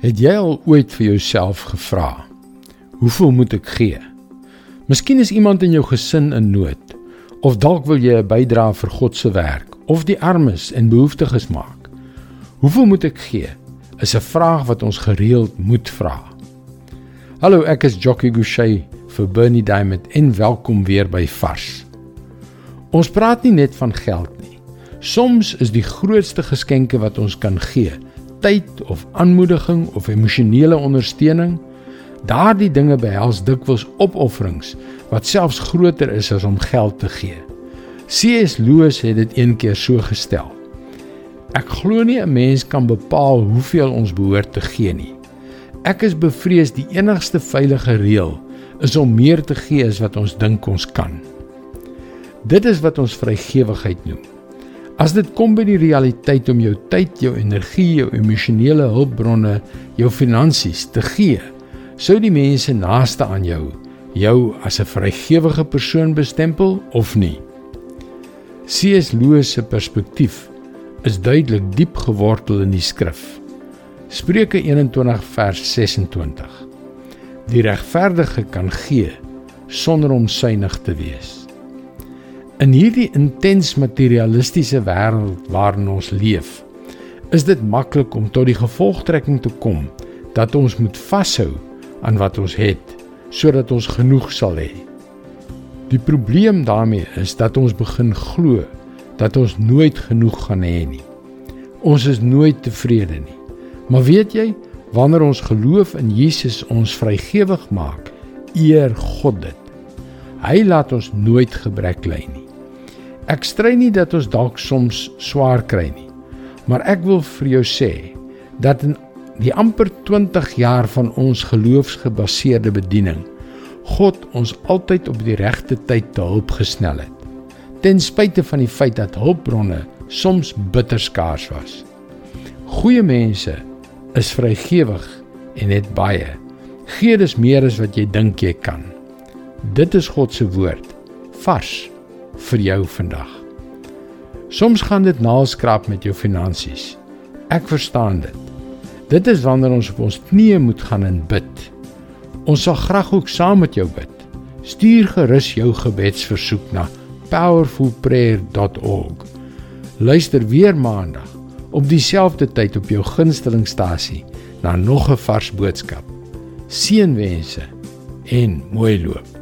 Het jy al ooit vir jouself gevra: Hoeveel moet ek gee? Miskien is iemand in jou gesin in nood of dalk wil jy 'n bydrae vir God se werk of die armes en behoeftiges maak. Hoeveel moet ek gee? Is 'n vraag wat ons gereeld moet vra. Hallo, ek is Jockey Gouchee vir Bernie Diamond en welkom weer by Vars. Ons praat nie net van geld nie. Soms is die grootste geskenke wat ons kan gee tyd of aanmoediging of emosionele ondersteuning. Daardie dinge behels dikwels opofferings wat selfs groter is as om geld te gee. C.S. Lewis het dit een keer so gestel. Ek glo nie 'n mens kan bepaal hoeveel ons behoort te gee nie. Ek is bevrees die enigste veilige reël is om meer te gee as wat ons dink ons kan. Dit is wat ons vrygewigheid noem. As dit kom by die realiteit om jou tyd, jou energie, jou emosionele hulpbronne, jou finansies te gee, sou die mense naaste aan jou jou as 'n vrygewige persoon bestempel of nie. C.S. Lewis se perspektief is duidelik diep gewortel in die skrif. Spreuke 21 vers 26. Die regverdige kan gee sonder om suinig te wees. In hierdie intens materialistiese wêreld waarin ons leef, is dit maklik om tot die gevolgtrekking te kom dat ons moet vashou aan wat ons het sodat ons genoeg sal hê. Die probleem daarmee is dat ons begin glo dat ons nooit genoeg gaan hê nie. Ons is nooit tevrede nie. Maar weet jy, wanneer ons geloof in Jesus ons vrygewig maak, eer God dit. Hy laat ons nooit gebrek ly nie. Ek stry nie dat ons dalk soms swaar kry nie. Maar ek wil vir jou sê dat in die amper 20 jaar van ons geloofsgebaseerde bediening God ons altyd op die regte tyd te hulp gesnel het. Ten spyte van die feit dat hulpbronne soms bitter skaars was. Goeie mense is vrygewig en het baie. Gee dus meer as wat jy dink jy kan. Dit is God se woord. Vars vir jou vandag. Soms gaan dit naalskraap met jou finansies. Ek verstaan dit. Dit is wanneer ons op ons knieë moet gaan en bid. Ons sal graag ook saam met jou bid. Stuur gerus jou gebedsversoek na powerfulprayer.org. Luister weer maandag op dieselfde tyd op jou gunstelingstasie na nog 'n vars boodskap. Seënwense en mooi loop.